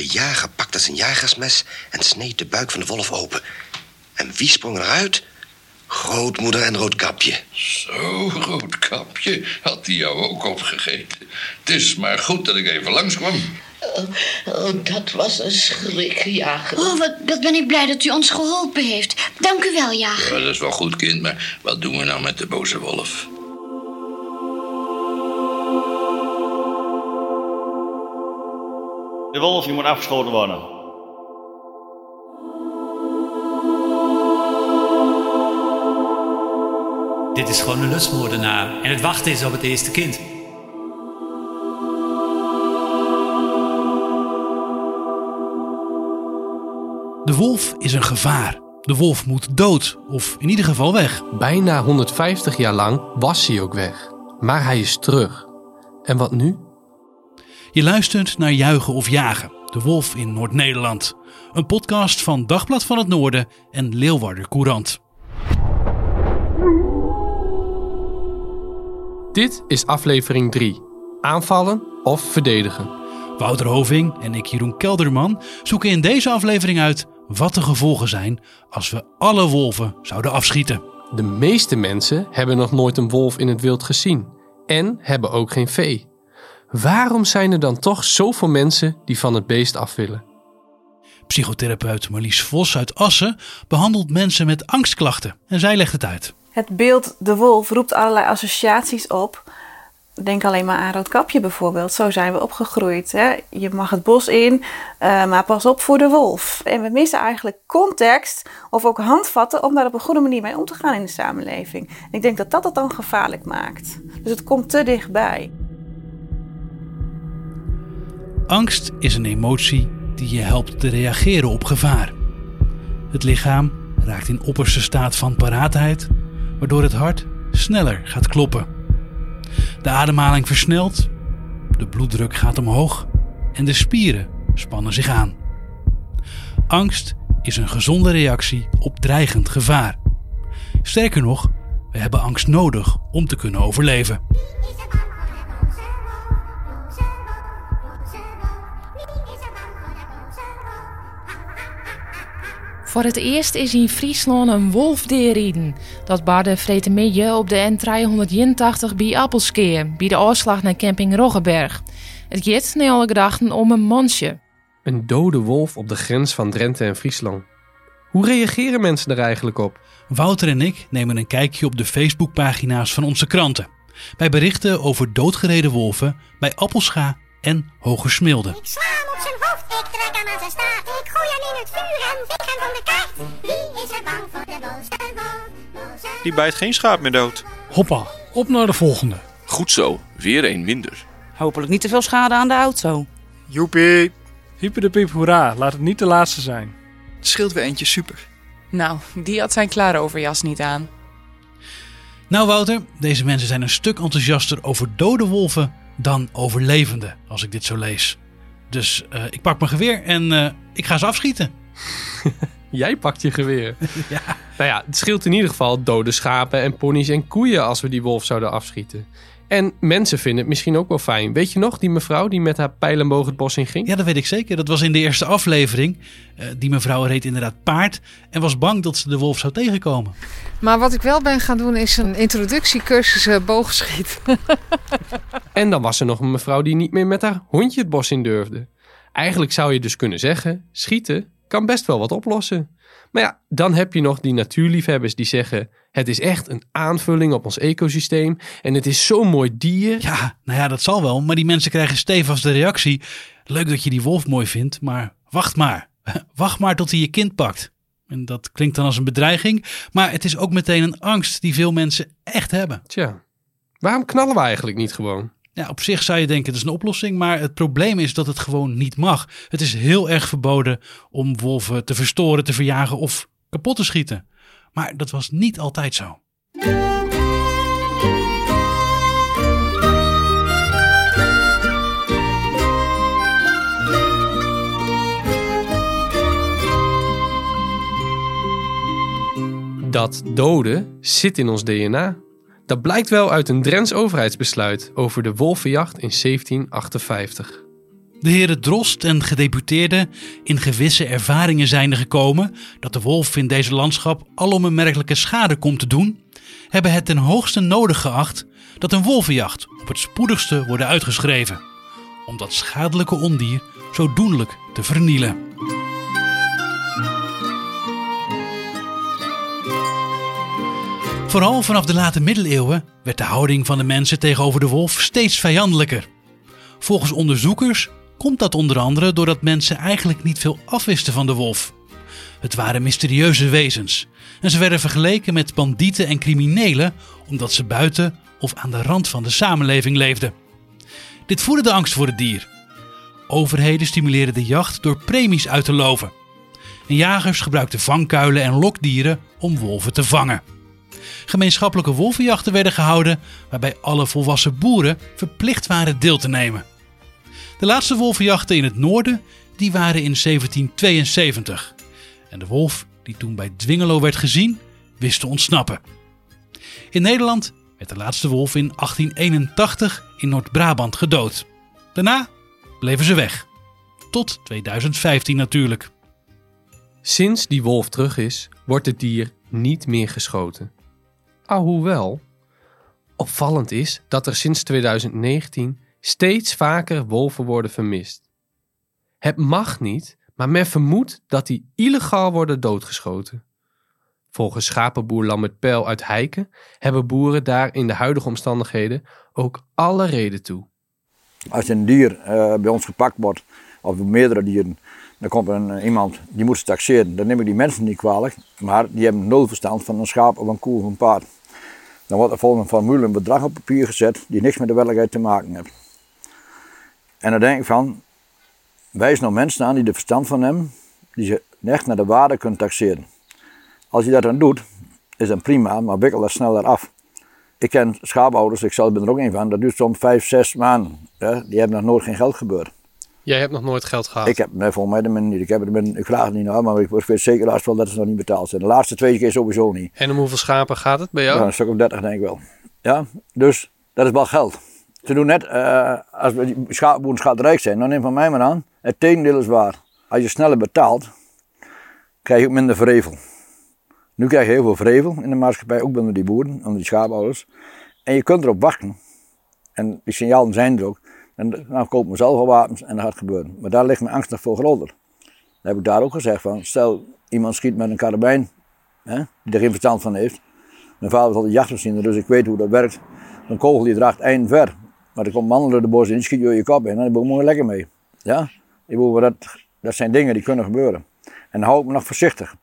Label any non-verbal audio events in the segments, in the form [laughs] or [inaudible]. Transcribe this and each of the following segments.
De jager pakte zijn jagersmes en sneed de buik van de wolf open. En wie sprong eruit? Grootmoeder en Roodkapje. Zo, Roodkapje, had hij jou ook opgegeten. Het is maar goed dat ik even langskwam. Oh, oh, dat was een schrikjager. Oh, wat, wat ben ik blij dat u ons geholpen heeft. Dank u wel, jager. Ja, dat is wel goed, kind, maar wat doen we nou met de boze wolf? De wolf die moet afgeschoten worden. Dit is gewoon een lustmoordenaar en het wachten is op het eerste kind. De wolf is een gevaar. De wolf moet dood, of in ieder geval weg. Bijna 150 jaar lang was hij ook weg. Maar hij is terug. En wat nu? Je luistert naar Juichen of Jagen, de wolf in Noord-Nederland. Een podcast van Dagblad van het Noorden en Leeuwarder Courant. Dit is aflevering 3. Aanvallen of verdedigen. Wouter Hoving en ik, Jeroen Kelderman, zoeken in deze aflevering uit wat de gevolgen zijn als we alle wolven zouden afschieten. De meeste mensen hebben nog nooit een wolf in het wild gezien en hebben ook geen vee. Waarom zijn er dan toch zoveel mensen die van het beest af willen? Psychotherapeut Marlies Vos uit Assen behandelt mensen met angstklachten en zij legt het uit. Het beeld de wolf roept allerlei associaties op. Denk alleen maar aan Roodkapje bijvoorbeeld. Zo zijn we opgegroeid. Hè? Je mag het bos in, uh, maar pas op voor de wolf. En we missen eigenlijk context of ook handvatten om daar op een goede manier mee om te gaan in de samenleving. En ik denk dat dat het dan gevaarlijk maakt. Dus het komt te dichtbij. Angst is een emotie die je helpt te reageren op gevaar. Het lichaam raakt in opperste staat van paraatheid, waardoor het hart sneller gaat kloppen. De ademhaling versnelt, de bloeddruk gaat omhoog en de spieren spannen zich aan. Angst is een gezonde reactie op dreigend gevaar. Sterker nog, we hebben angst nodig om te kunnen overleven. Voor het eerst is in Friesland een wolf deerrieden. Dat baarde vreten midden op de N381 bij Appelskeer, bij de afslag naar camping Roggeberg. Het gaat naar alle gedachten om een mansje. Een dode wolf op de grens van Drenthe en Friesland. Hoe reageren mensen er eigenlijk op? Wouter en ik nemen een kijkje op de Facebookpagina's van onze kranten. Bij berichten over doodgereden wolven bij Appelscha en Hogesmilde. Ik ik trek hem aan zijn staart. Ik gooi hem in het vuur en pik hem van de kaart. Wie is er bang voor de boze wolf? Die bijt geen schaap meer dood. Hoppa, op naar de volgende. Goed zo, weer een minder. Hopelijk niet te veel schade aan de auto. Joepie. Hyper de piep, hoera. Laat het niet de laatste zijn. Het scheelt weer eentje super. Nou, die had zijn klare overjas niet aan. Nou Wouter, deze mensen zijn een stuk enthousiaster over dode wolven dan over levende, als ik dit zo lees. Dus uh, ik pak mijn geweer en uh, ik ga ze afschieten. [laughs] Jij pakt je geweer. [laughs] ja. Nou ja, het scheelt in ieder geval dode schapen en ponies en koeien als we die wolf zouden afschieten. En mensen vinden het misschien ook wel fijn. Weet je nog, die mevrouw die met haar pijlenboog het bos in ging? Ja, dat weet ik zeker. Dat was in de eerste aflevering. Uh, die mevrouw reed inderdaad paard en was bang dat ze de wolf zou tegenkomen. Maar wat ik wel ben gaan doen is een introductiecursus uh, boogschieten. [laughs] en dan was er nog een mevrouw die niet meer met haar hondje het bos in durfde. Eigenlijk zou je dus kunnen zeggen, schieten kan best wel wat oplossen. Maar ja, dan heb je nog die natuurliefhebbers die zeggen: het is echt een aanvulling op ons ecosysteem en het is zo'n mooi dier. Ja, nou ja, dat zal wel, maar die mensen krijgen stevast de reactie: leuk dat je die wolf mooi vindt, maar wacht maar. [laughs] Wacht maar tot hij je kind pakt. En dat klinkt dan als een bedreiging, maar het is ook meteen een angst die veel mensen echt hebben. Tja, waarom knallen we eigenlijk niet gewoon? Op zich zou je denken het is een oplossing, maar het probleem is dat het gewoon niet mag. Het is heel erg verboden om wolven te verstoren, te verjagen of kapot te schieten. Maar dat was niet altijd zo. Dat doden zit in ons DNA. Dat blijkt wel uit een Drents overheidsbesluit over de wolvenjacht in 1758. De heren Drost en gedeputeerden, in gewisse ervaringen zijnde gekomen dat de wolf in deze landschap alom een merkelijke schade komt te doen, hebben het ten hoogste nodig geacht dat een wolvenjacht op het spoedigste worden uitgeschreven, om dat schadelijke ondier zo doenlijk te vernielen. Vooral vanaf de late middeleeuwen werd de houding van de mensen tegenover de wolf steeds vijandelijker. Volgens onderzoekers komt dat onder andere doordat mensen eigenlijk niet veel afwisten van de wolf. Het waren mysterieuze wezens en ze werden vergeleken met bandieten en criminelen omdat ze buiten of aan de rand van de samenleving leefden. Dit voerde de angst voor het dier. Overheden stimuleerden de jacht door premies uit te loven. En jagers gebruikten vangkuilen en lokdieren om wolven te vangen. Gemeenschappelijke wolvenjachten werden gehouden waarbij alle volwassen boeren verplicht waren deel te nemen. De laatste wolvenjachten in het noorden die waren in 1772. En de wolf die toen bij Dwingelo werd gezien, wist te ontsnappen. In Nederland werd de laatste wolf in 1881 in Noord-Brabant gedood. Daarna bleven ze weg. Tot 2015 natuurlijk. Sinds die wolf terug is, wordt het dier niet meer geschoten. Alhoewel, opvallend is dat er sinds 2019 steeds vaker wolven worden vermist. Het mag niet, maar men vermoedt dat die illegaal worden doodgeschoten. Volgens schapenboer Lambert Peil uit Heiken hebben boeren daar in de huidige omstandigheden ook alle reden toe. Als een dier eh, bij ons gepakt wordt, of meerdere dieren, dan komt er een, iemand die moet ze taxeren. Dan neem ik die mensen niet kwalijk, maar die hebben nul verstand van een schaap of een koe of een paard. Dan wordt er volgens een formule een bedrag op papier gezet die niks met de werkelijkheid te maken heeft. En dan denk ik van, wijs nou mensen aan die er verstand van hebben, die ze echt naar de waarde kunnen taxeren. Als je dat dan doet, is dat prima, maar wikkel dat sneller af. Ik ken schaapouders, ik zelf ben er ook een van, dat duurt soms vijf, zes maanden. Ja, die hebben nog nooit geen geld gebeurd. Jij hebt nog nooit geld gehad. Ik heb, nee, volgens mij niet. Ik, heb, ik vraag het niet naar, maar ik weet zeker laatst wel dat ze nog niet betaald zijn. De laatste twee keer sowieso niet. En om hoeveel schapen gaat het bij jou? Ja, een stuk of 30 denk ik wel. Ja, dus dat is wel geld. Ze doen net, uh, als we schaapboeren schatrijk zijn, dan neem van mij maar aan, het tegendeel is waar. Als je sneller betaalt, krijg je ook minder vrevel. Nu krijg je heel veel vrevel in de maatschappij, ook onder die boeren, onder die schaapouders. En je kunt erop wachten. En die signalen zijn er ook. En dan kopen we zelf al wapens en dat gaat gebeuren. Maar daar ligt mijn angst nog voor groter. Dan heb ik daar ook gezegd van, stel iemand schiet met een karabijn, hè, die er geen verstand van heeft. Mijn vader was altijd jachtmachine, dus ik weet hoe dat werkt. Een kogel die draagt eind ver. Maar er komt mannen de bos die schiet je je kop in. En daar ik lekker mee. Ja? Ik bedoel, dat, dat zijn dingen die kunnen gebeuren. En hou ik me nog voorzichtig.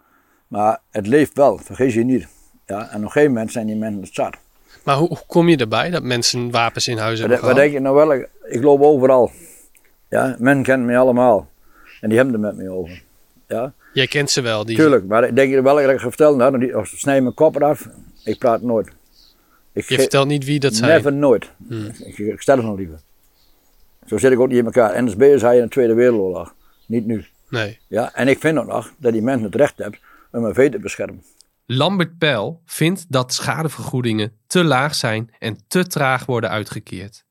Maar het leeft wel, vergeet je niet. Ja? En op een gegeven moment zijn die mensen het zat. Maar hoe, hoe kom je erbij dat mensen wapens in huis hebben Wat, wat denk je nou wel? Ik loop overal. Ja? Men kent mij allemaal. En die hebben er met me over. Ja? Jij kent ze wel? Die... Tuurlijk, maar denk je wel dat ik ga vertellen? Nou, die, of snij mijn kop eraf. Ik praat nooit. Ik je vertelt niet wie dat zijn? Never, nooit. Hmm. Ik, ik, stel het nog liever. Zo zit ik ook niet in elkaar. NSB is hij in de Tweede Wereldoorlog. Niet nu. Nee. Ja, en ik vind ook nog dat die mensen het recht hebben om een vee te beschermen. Lambert Peil vindt dat schadevergoedingen te laag zijn en te traag worden uitgekeerd.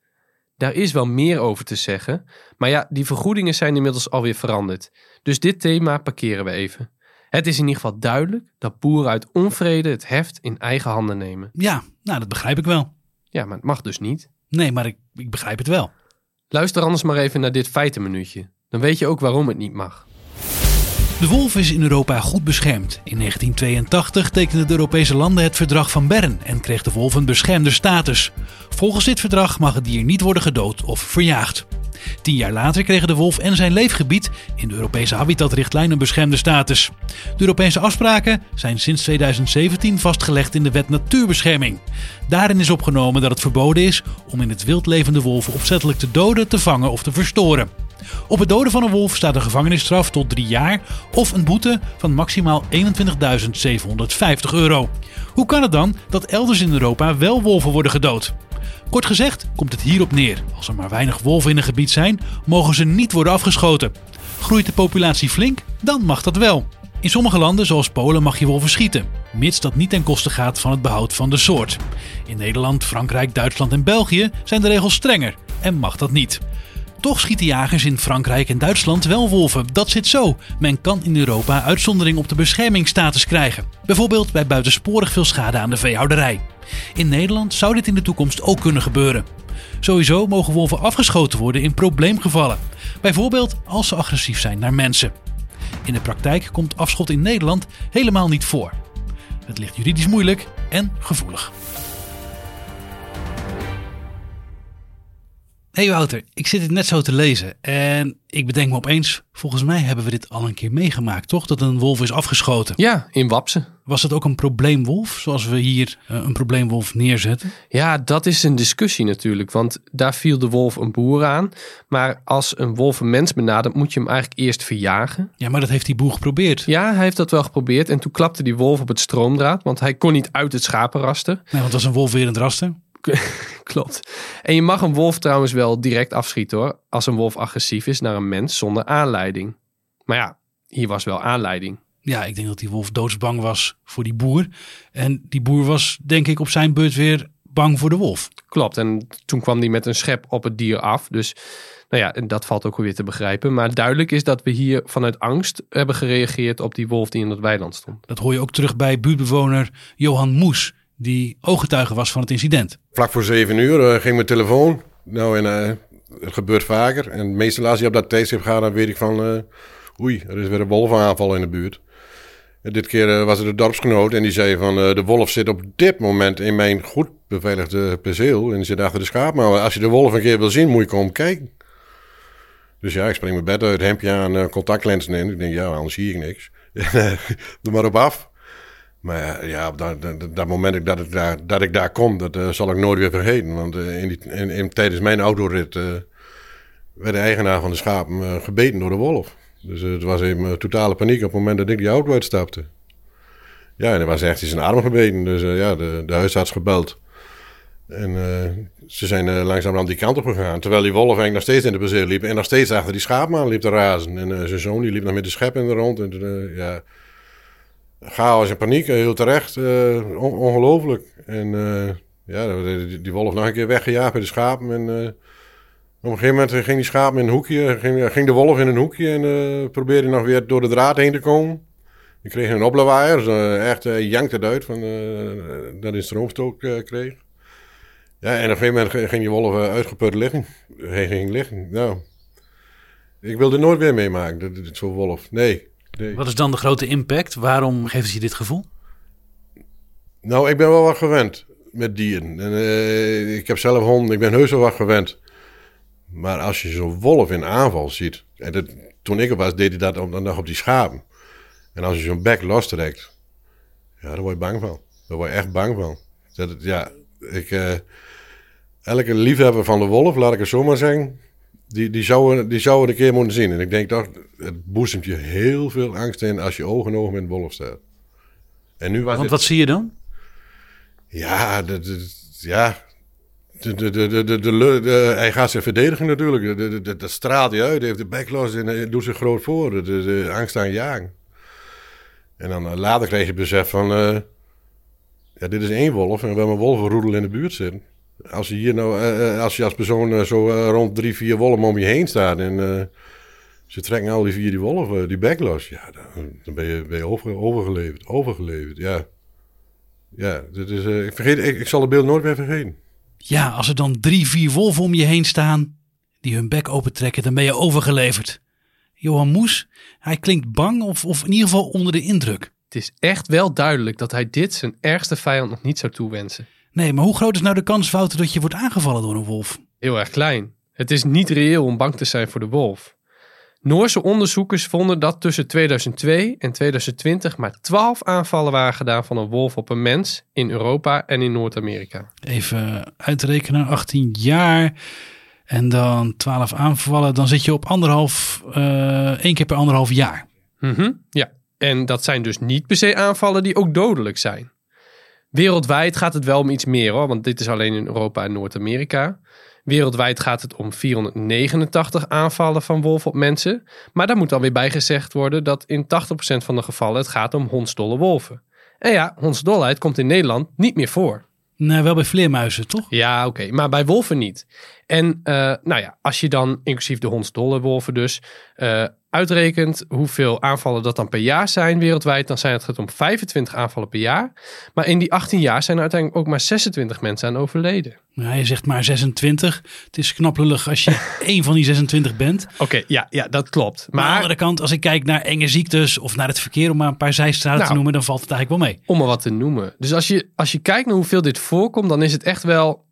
Daar is wel meer over te zeggen, maar ja, die vergoedingen zijn inmiddels alweer veranderd. Dus dit thema parkeren we even. Het is in ieder geval duidelijk dat boeren uit onvrede het heft in eigen handen nemen. Ja, nou dat begrijp ik wel. Ja, maar het mag dus niet. Nee, maar ik, ik begrijp het wel. Luister anders maar even naar dit feitenmenuutje. Dan weet je ook waarom het niet mag. De wolf is in Europa goed beschermd. In 1982 tekenden de Europese landen het verdrag van Bern en kreeg de wolf een beschermde status. Volgens dit verdrag mag het dier niet worden gedood of verjaagd. Tien jaar later kregen de wolf en zijn leefgebied in de Europese habitatrichtlijn een beschermde status. De Europese afspraken zijn sinds 2017 vastgelegd in de wet Natuurbescherming. Daarin is opgenomen dat het verboden is om in het wild levende wolven opzettelijk te doden, te vangen of te verstoren. Op het doden van een wolf staat een gevangenisstraf tot drie jaar of een boete van maximaal 21.750 euro. Hoe kan het dan dat elders in Europa wel wolven worden gedood? Kort gezegd komt het hierop neer. Als er maar weinig wolven in een gebied zijn, mogen ze niet worden afgeschoten. Groeit de populatie flink, dan mag dat wel. In sommige landen, zoals Polen, mag je wolven schieten, mits dat niet ten koste gaat van het behoud van de soort. In Nederland, Frankrijk, Duitsland en België zijn de regels strenger en mag dat niet. Toch schieten jagers in Frankrijk en Duitsland wel wolven. Dat zit zo. Men kan in Europa uitzondering op de beschermingsstatus krijgen. Bijvoorbeeld bij buitensporig veel schade aan de veehouderij. In Nederland zou dit in de toekomst ook kunnen gebeuren. Sowieso mogen wolven afgeschoten worden in probleemgevallen. Bijvoorbeeld als ze agressief zijn naar mensen. In de praktijk komt afschot in Nederland helemaal niet voor. Het ligt juridisch moeilijk en gevoelig. Hey Wouter, ik zit dit net zo te lezen en ik bedenk me opeens, volgens mij hebben we dit al een keer meegemaakt, toch? Dat een wolf is afgeschoten. Ja, in Wapsen. Was het ook een probleemwolf, zoals we hier eh, een probleemwolf neerzetten? Ja, dat is een discussie natuurlijk, want daar viel de wolf een boer aan. Maar als een wolf een mens benadert, moet je hem eigenlijk eerst verjagen. Ja, maar dat heeft die boer geprobeerd. Ja, hij heeft dat wel geprobeerd en toen klapte die wolf op het stroomdraad, want hij kon niet uit het schapenraster. Nee, want het was een wolf weer in het raster. [laughs] Klopt. En je mag een wolf trouwens wel direct afschieten hoor. Als een wolf agressief is naar een mens zonder aanleiding. Maar ja, hier was wel aanleiding. Ja, ik denk dat die wolf doodsbang was voor die boer. En die boer was denk ik op zijn beurt weer bang voor de wolf. Klopt. En toen kwam hij met een schep op het dier af. Dus nou ja, en dat valt ook weer te begrijpen. Maar duidelijk is dat we hier vanuit angst hebben gereageerd op die wolf die in het weiland stond. Dat hoor je ook terug bij buurtbewoner Johan Moes, die ooggetuige was van het incident. Vlak voor zeven uur eh, ging mijn telefoon. Nou, en eh, het gebeurt vaker. En meestal als je op dat tijdstip gaat, dan weet ik van... eh, oei, er is weer een wolvenaanval in de buurt. En dit keer was het de dorpsgenoot en die zei van... de wolf zit op dit moment in mijn goed beveiligde perceel. En zit achter de schaap. Maar als je de wolf een keer wil zien, moet je komen kijken. Dus ja, ik spring mijn bed uit, hemdje aan, contactlenzen in. Ik denk, ja, anders zie ik niks. [laughs] Doe maar op af. Maar ja, op dat, dat, moment dat ik daar, dat ik daar kom, dat eh, zal ik nooit weer vergeten. Want eh, in in, tijdens mijn autorit eh, werd de eigenaar van de schapen gebeten door de wolf. Dus het was even totale paniek op het moment dat ik die auto uitstapte. Ja, en er was echt in zijn arm gebeten. Dus ja, de, de huisarts gebeld. En ze zijn uh, langzaam die kant op gegaan. Terwijl die wolf eigenlijk nog steeds in de perceel liep. En nog steeds achter die schaapman liep te razen. En zijn zoon die liep nog met de schep in de rond. En ja, chaos en paniek, eh, heel terecht. eh, on- ongelooflijk. En eh, ja, die, die wolf nog een keer weggejaagd bij de schapen. En op een gegeven moment ging die schapen in een hoekje. Ging, ging de wolf in een hoekje en probeerde nog weer door de draad heen te komen. Die kreeg een oplawaaier. Dus, echt uh, jankt het uit van, dat hij eh, kreeg. Ja, en op een gegeven moment ging- die wolf uitgeput liggen. Ging liggen. Nou, ik wilde nooit weer meemaken, dit- zo'n wolf. Nee, nee. Wat is dan de grote impact? Waarom geeft het je dit gevoel? Nou, ik ben wel wat gewend met dieren. En, eh, ik heb zelf honden, ik ben heus wel wat gewend. Maar als je zo'n wolf in aanval ziet... En dat, toen ik er was, deed hij dat op, dan nog op die schapen. En als je zo'n bek lostrekt... Ja, daar word je bang van. Daar word je echt bang van. Dat, ja, ik... eh, elke liefhebber van de wolf, laat ik het zo maar zeggen... Die, die, zou, die zou het een keer moeten zien. En ik denk toch, het boezemt je heel veel angst in... als je oog in oog met een wolf staat. En nu was Want wat zie je dan? ja, de, de- ja. De, de, de, de, de, de, lu- de- hij gaat zich verdedigen natuurlijk. De- de- de- Dat straalt hij uit. Hij heeft de bek los en hij doet zich groot voor. De, de, de angst aan jagen. En dan eh, later kreeg je het besef van... eh, ja, dit is één wolf en we hebben een wolvenroedel in de buurt zitten. Als je hier nou, eh, eh, als je als persoon eh, zo rond drie, vier wolven om je heen staat... en eh, ze trekken al die vier die wolven, die bek los... ja, dan, dan ben je, ben je over, overgeleverd. Overgeleverd, ja. Ja, dit is, eh, ik, vergeet, ik, ik zal het beeld nooit meer vergeten. Ja, als er dan drie, vier wolven om je heen staan die hun bek opentrekken, dan ben je overgeleverd. Johan Moes, hij klinkt bang of, of in ieder geval onder de indruk. Het is echt wel duidelijk dat hij dit zijn ergste vijand nog niet zou toewensen. Nee, maar hoe groot is nou de kans, Wouter, dat je wordt aangevallen door een wolf? Heel erg klein. Het is niet reëel om bang te zijn voor de wolf. Noorse onderzoekers vonden dat tussen 2002 en 2020 maar 12 aanvallen waren gedaan van een wolf op een mens in Europa en in Noord-Amerika. Even uitrekenen, 18 jaar en dan 12 aanvallen. Dan zit je op anderhalf, eh één keer per anderhalf jaar. Mhm, ja, en dat zijn dus niet per se aanvallen die ook dodelijk zijn. Wereldwijd gaat het wel om iets meer hoor, want dit is alleen in Europa en Noord-Amerika. Wereldwijd gaat het om 489 aanvallen van wolven op mensen. Maar daar moet dan weer bij gezegd worden dat in 80% van de gevallen het gaat om hondsdolle wolven. En ja, hondsdolheid komt in Nederland niet meer voor. Nee, wel bij vleermuizen, toch? Ja, oké. Maar bij wolven niet. En eh, nou ja, als je dan, inclusief de hondsdolle wolven dus, eh, uitrekent hoeveel aanvallen dat dan per jaar zijn wereldwijd, dan zijn het gaat om 25 aanvallen per jaar. Maar in die 18 jaar zijn er uiteindelijk ook maar 26 mensen aan overleden. Nou, je zegt maar 26. Het is knap lullig als je [laughs] één van die 26 bent. Oké, ja, ja, dat klopt. Maar aan de andere kant, als ik kijk naar enge ziektes of naar het verkeer, om maar een paar zijstraten te Nou. noemen, dan valt het eigenlijk wel mee. Om maar wat te noemen. Dus als je, als je kijkt naar hoeveel dit voorkomt, dan is het echt wel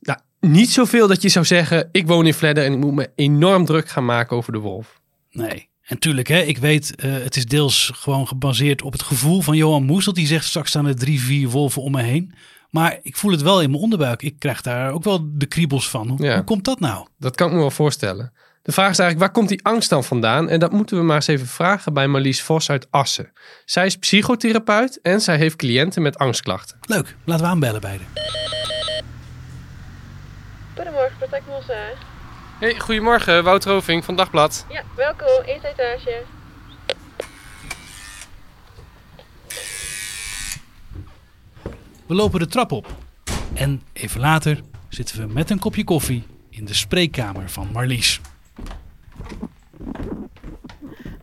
nou, niet zoveel dat je zou zeggen, ik woon in Vledder en ik moet me enorm druk gaan maken over de wolf. Nee. En tuurlijk, hè, ik weet, eh, het is deels gewoon gebaseerd op het gevoel van Johan Moes. Dat hij zegt, straks staan er drie, vier wolven om me heen. Maar ik voel het wel in mijn onderbuik. Ik krijg daar ook wel de kriebels van. Hoe, Ja. hoe komt dat nou? Dat kan ik me wel voorstellen. De vraag is eigenlijk, waar komt die angst dan vandaan? En dat moeten we maar eens even vragen bij Marlies Vos uit Assen. Zij is psychotherapeut en zij heeft cliënten met angstklachten. Leuk, laten we aanbellen beiden. Goedemorgen, Protect Mossa. Hey, goedemorgen, Wouter Roving van Dagblad. Ja, welkom, eerste etage. We lopen de trap op. En even later zitten we met een kopje koffie in de spreekkamer van Marlies.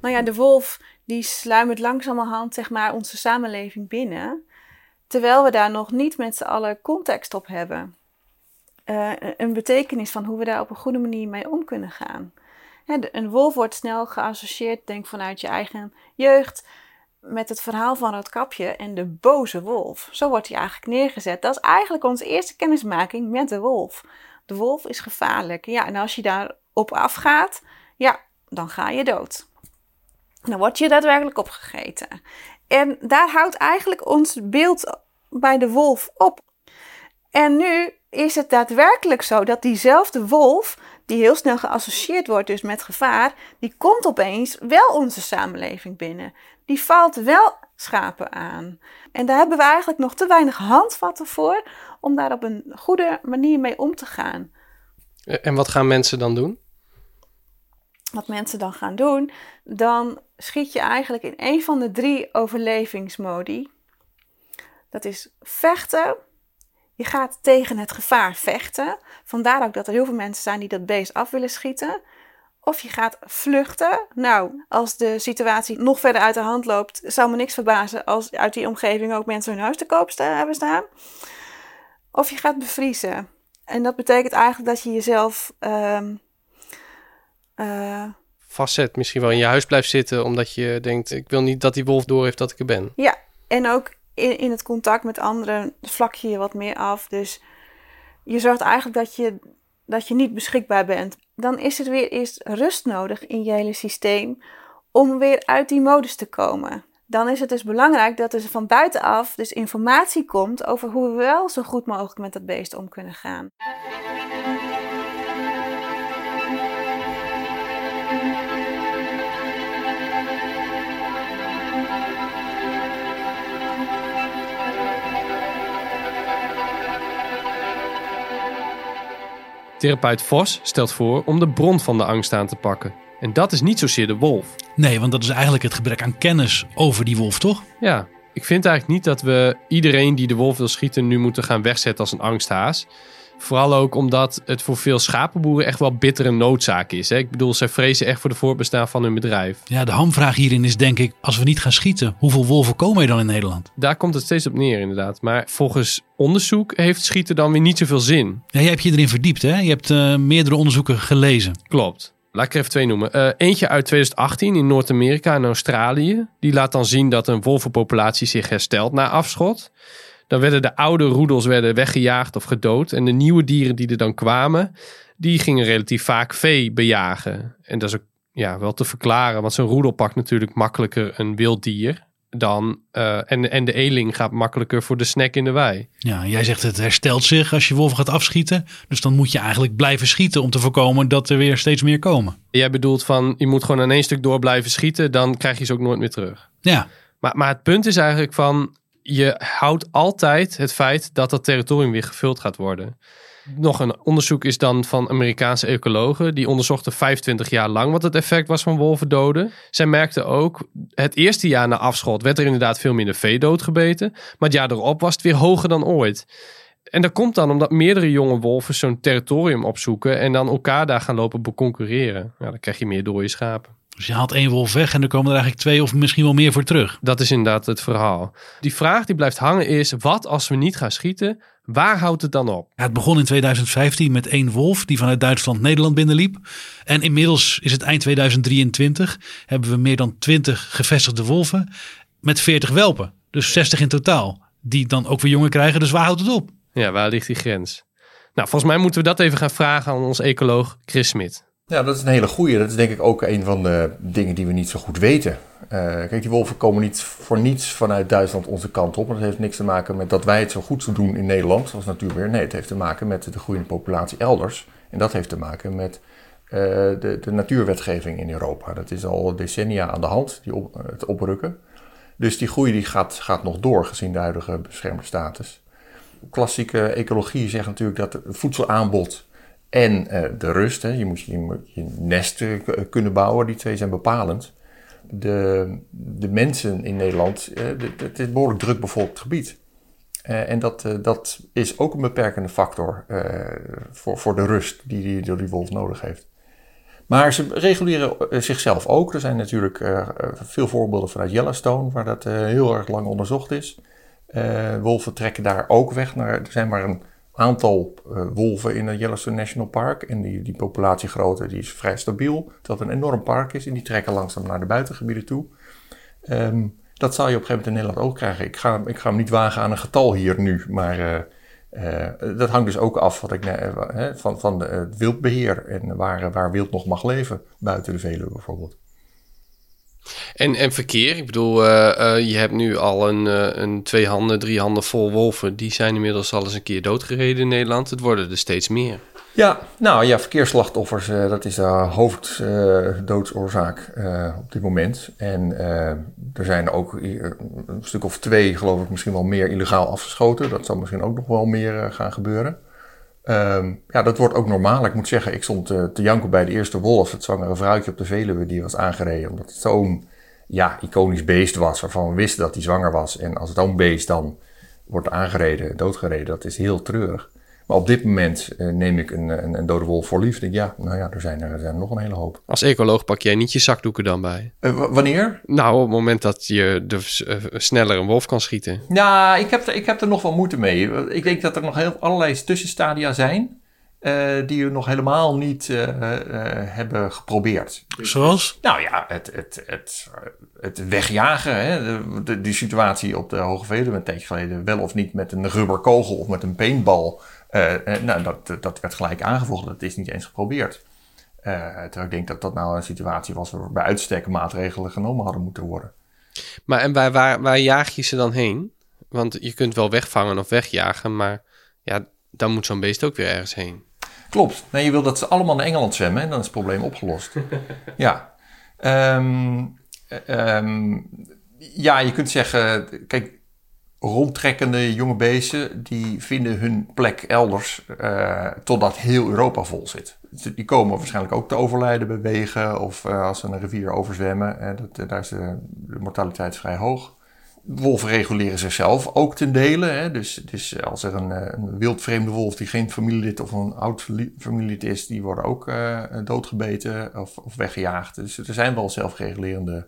Nou ja, de wolf die sluimert langzamerhand zeg maar onze samenleving binnen. Terwijl we daar nog niet met z'n allen context op hebben. Eh, een betekenis van hoe we daar op een goede manier mee om kunnen gaan. Hè, een wolf wordt snel geassocieerd, denk vanuit je eigen jeugd, met het verhaal van Roodkapje en de boze wolf. Zo wordt hij eigenlijk neergezet. Dat is eigenlijk onze eerste kennismaking met de wolf. De wolf is gevaarlijk. Ja, en als je daarop afgaat, ja, dan ga je dood. Dan word je daadwerkelijk opgegeten. En daar houdt eigenlijk ons beeld bij de wolf op. En nu is het daadwerkelijk zo dat diezelfde wolf, die heel snel geassocieerd wordt dus met gevaar, die komt opeens wel onze samenleving binnen. Die valt wel schapen aan. En daar hebben we eigenlijk nog te weinig handvatten voor om daar op een goede manier mee om te gaan. Eh, En wat gaan mensen dan doen? wat mensen dan gaan doen, dan schiet je eigenlijk in een van de drie overlevingsmodi. Dat is vechten. Je gaat tegen het gevaar vechten. Vandaar ook dat er heel veel mensen zijn die dat beest af willen schieten. Of je gaat vluchten. Nou, als de situatie nog verder uit de hand loopt, zou me niks verbazen als uit die omgeving ook mensen hun huis te koop sta- hebben staan. Of je gaat bevriezen. En dat betekent eigenlijk dat je jezelf ehm, eh, Vastzet, misschien wel in je huis blijft zitten omdat je denkt, ik wil niet dat die wolf door heeft dat ik er ben. Ja, en ook in, in het contact met anderen vlak je je wat meer af. Dus je zorgt eigenlijk dat je, dat je niet beschikbaar bent. Dan is er weer eerst rust nodig in je hele systeem om weer uit die modus te komen. Dan is het dus belangrijk dat er van buitenaf dus informatie komt over hoe we wel zo goed mogelijk met dat beest om kunnen gaan. Therapeut Vos stelt voor om de bron van de angst aan te pakken. En dat is niet zozeer de wolf. Nee, want dat is eigenlijk het gebrek aan kennis over die wolf, toch? Ja, ik vind eigenlijk niet dat we iedereen die de wolf wil schieten nu moeten gaan wegzetten als een angsthaas. Vooral ook omdat het voor veel schapenboeren echt wel bittere noodzaak is. Hè? Ik bedoel, zij vrezen echt voor de voortbestaan van hun bedrijf. Ja, de hamvraag hierin is denk ik, als we niet gaan schieten, hoeveel wolven komen er dan in Nederland? Daar komt het steeds op neer, inderdaad. Maar volgens onderzoek heeft schieten dan weer niet zoveel zin. Ja, jij hebt je erin verdiept, hè? Je hebt eh, meerdere onderzoeken gelezen. Klopt. Laat ik er even twee noemen. Eh, eentje uit 2018 in Noord-Amerika en Australië. Die laat dan zien dat een wolvenpopulatie zich herstelt na afschot. Dan werden de oude roedels werden weggejaagd of gedood. En de nieuwe dieren die er dan kwamen, die gingen relatief vaak vee bejagen. En dat is ook ja, wel te verklaren, want zo'n roedel pakt natuurlijk makkelijker een wild dier dan. eh, en, en de eling gaat makkelijker voor de snack in de wei. Ja, jij zegt het herstelt zich als je wolven gaat afschieten. Dus dan moet je eigenlijk blijven schieten om te voorkomen dat er weer steeds meer komen. Jij bedoelt van je moet gewoon aan één stuk door blijven schieten, dan krijg je ze ook nooit meer terug. Ja. Maar, maar het punt is eigenlijk van je houdt altijd het feit dat dat territorium weer gevuld gaat worden. Nog een onderzoek is dan van Amerikaanse ecologen. Die onderzochten 25 jaar lang wat het effect was van wolvendoden. Zij merkten ook, het eerste jaar na afschot werd er inderdaad veel minder vee doodgebeten. Maar het jaar erop was het weer hoger dan ooit. En dat komt dan omdat meerdere jonge wolven zo'n territorium opzoeken en dan elkaar daar gaan lopen beconcurreren. Ja, dan krijg je meer dode schapen. Dus je haalt één wolf weg en er komen er eigenlijk twee of misschien wel meer voor terug. Dat is inderdaad het verhaal. Die vraag die blijft hangen is, wat als we niet gaan schieten? Waar houdt het dan op? Ja, het begon in 2015 met één wolf die vanuit Duitsland Nederland binnenliep. En inmiddels is het eind 2023. Hebben we meer dan 20 gevestigde wolven met 40 welpen. Dus 60 in totaal. Die dan ook weer jongen krijgen. Dus waar houdt het op? Ja, waar ligt die grens? Nou, volgens mij moeten we dat even gaan vragen aan ons ecoloog Chris Smit. Ja, dat is een hele goeie. Dat is denk ik ook een van de dingen die we niet zo goed weten. Uh, kijk, die wolven komen niet voor niets vanuit Duitsland onze kant op. Dat heeft niks te maken met dat wij het zo goed doen in Nederland als natuurbeheer. Nee, het heeft te maken met de groeiende populatie elders. En dat heeft te maken met uh, de, de, natuurwetgeving in Europa. Dat is al decennia aan de hand, die het oprukken. Dus die groei die gaat, gaat nog door, gezien de huidige beschermde status. Klassieke ecologie zegt natuurlijk dat het voedselaanbod en uh, de rust, hè, je moet je, nest uh, kunnen bouwen, die twee zijn bepalend. De, de mensen in Nederland, uh, het is een behoorlijk druk bevolkt gebied. en dat, dat is ook een beperkende factor voor, voor de rust die, die, wolf nodig heeft. Maar ze reguleren zichzelf ook. Er zijn natuurlijk veel voorbeelden vanuit Yellowstone, waar dat heel erg lang onderzocht is. wolven trekken daar ook weg. Naar, er zijn maar een aantal uh, wolven in het Yellowstone National Park. En die, die populatiegrootte die is vrij stabiel. Terwijl het een enorm park is. En die trekken langzaam naar de buitengebieden toe. Um, dat zal je op een gegeven moment in Nederland ook krijgen. Ik ga, ik ga hem niet wagen aan een getal hier nu. Maar uh, uh, dat hangt dus ook af wat ik, van, van het wildbeheer. En waar, waar wild nog mag leven. Buiten de Veluwe bijvoorbeeld. En, en verkeer, ik bedoel, uh, uh, je hebt nu al een, uh, een twee handen, drie handen vol wolven. Die zijn inmiddels al eens een keer doodgereden in Nederland. Het worden er steeds meer. Ja, nou ja, verkeersslachtoffers, dat is de hoofddoodsoorzaak op dit moment. En er zijn ook een stuk of twee, geloof ik, misschien wel meer illegaal afgeschoten. Dat zal misschien ook nog wel meer gaan gebeuren. Um, ja, dat wordt ook normaal. Ik moet zeggen, ik stond uh, te janken bij de eerste wolf, het zwangere vrouwtje op de Veluwe, die was aangereden. Omdat het zo'n ja, iconisch beest was, waarvan we wisten dat hij zwanger was. En als het zo'n beest dan wordt aangereden, doodgereden, dat is heel treurig. Maar op dit moment uh, neem ik een, een, een, dode wolf voor lief. Denk, ja, nou ja, er zijn er, er zijn nog een hele hoop. Als ecoloog pak jij niet je zakdoeken dan bij? Uh, wanneer? Nou, op het moment dat je de, uh, sneller een wolf kan schieten. Ja, ik heb, er, ik heb er nog wel moeite mee. Ik denk dat er nog heel, allerlei tussenstadia zijn. die we nog helemaal niet hebben geprobeerd. Zoals? Nou ja, het, het, het, het wegjagen. Hè? De, de, die situatie op de Hoge Veluwe een tijdje geleden. Wel of niet met een rubberkogel of met een paintball. Uh, nou, dat, dat werd gelijk aangevoegd. Dat is niet eens geprobeerd. Uh, terwijl ik denk dat dat nou een situatie was waar bij uitstek maatregelen genomen hadden moeten worden. Maar en waar, waar, waar jaag je ze dan heen? Want je kunt wel wegvangen of wegjagen, maar ja, dan moet zo'n beest ook weer ergens heen. Klopt. Nee, je wil dat ze allemaal naar Engeland zwemmen en dan is het probleem opgelost. ja. Um, um, ja, je kunt zeggen, kijk, rondtrekkende jonge beesten die vinden hun plek elders uh, totdat heel Europa vol zit. Die komen waarschijnlijk ook te overlijden bij wegen of uh, als ze een rivier overzwemmen. Uh, dat, daar is de, de, mortaliteit vrij hoog. Wolven reguleren zichzelf ook ten dele. Hè. Dus, dus als er een, een wildvreemde wolf die geen familielid of een oud familielid is, die worden ook doodgebeten of, of weggejaagd. Dus er zijn wel zelfregulerende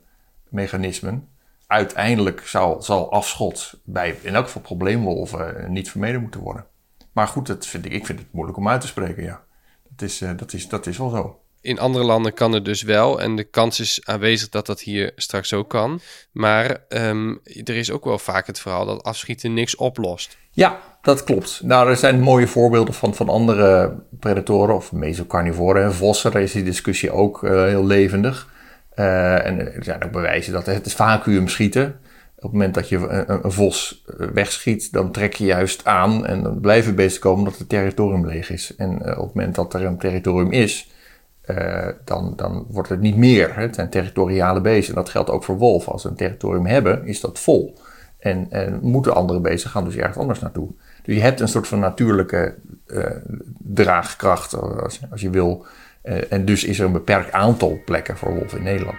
mechanismen uiteindelijk zal, zal afschot bij in elk geval probleemwolven niet vermeden moeten worden. Maar goed, dat vind ik, ik vind het moeilijk om uit te spreken, ja. Dat is, uh, dat is, dat is wel zo. In andere landen kan het dus wel en de kans is aanwezig dat dat hier straks ook kan. Maar um, er is ook wel vaak het verhaal dat afschieten niks oplost. Ja, dat klopt. Nou, er zijn mooie voorbeelden van, van andere predatoren of mesocarnivoren en vossen. Daar is die discussie ook uh, heel levendig. Uh, en er zijn ook bewijzen dat het vacuüm schieten. Op het moment dat je een, vos wegschiet, dan trek je juist aan en dan blijven beesten komen omdat het territorium leeg is. En op het moment dat er een territorium is, dan, dan wordt het niet meer. Hè? Het zijn territoriale beesten. En dat geldt ook voor wolven. Als ze een territorium hebben, is dat vol. En, en moeten andere beesten gaan dus ergens anders naartoe. Dus je hebt een soort van natuurlijke draagkracht, als je wil. Uh, en dus is er een beperkt aantal plekken voor wolven in Nederland.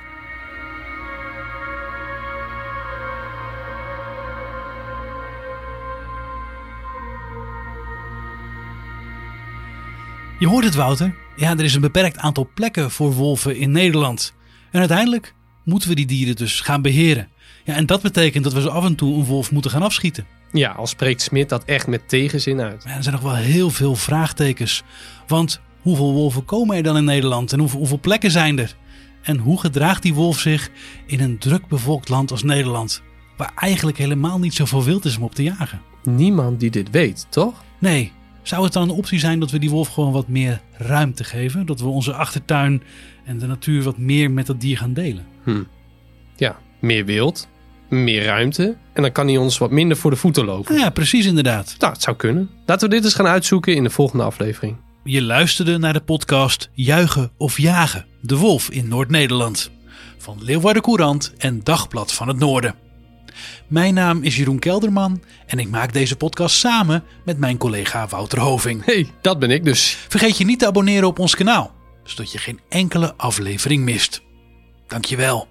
Je hoort het, Wouter. Ja, er is een beperkt aantal plekken voor wolven in Nederland. En uiteindelijk moeten we die dieren dus gaan beheren. Ja, en dat betekent dat we zo af en toe een wolf moeten gaan afschieten. Ja, al spreekt Smit dat echt met tegenzin uit. Maar er zijn nog wel heel veel vraagtekens. Want hoeveel wolven komen er dan in Nederland en hoeveel, hoeveel plekken zijn er? En hoe gedraagt die wolf zich in een druk bevolkt land als Nederland? Waar eigenlijk helemaal niet zoveel wild is om op te jagen. Niemand die dit weet, toch? Nee. Zou het dan een optie zijn dat we die wolf gewoon wat meer ruimte geven? Dat we onze achtertuin en de natuur wat meer met dat dier gaan delen? Hm. Ja, meer wild, meer ruimte. En dan kan hij ons wat minder voor de voeten lopen. Ja, precies inderdaad. Nou, het zou kunnen. Laten we dit eens gaan uitzoeken in de volgende aflevering. Je luisterde naar de podcast Juichen of Jagen, de wolf in Noord-Nederland. Van Leeuwarden Courant en Dagblad van het Noorden. Mijn naam is Jeroen Kelderman en ik maak deze podcast samen met mijn collega Wouter Hoving. hey, dat ben ik dus. Vergeet je niet te abonneren op ons kanaal, zodat je geen enkele aflevering mist. Dankjewel.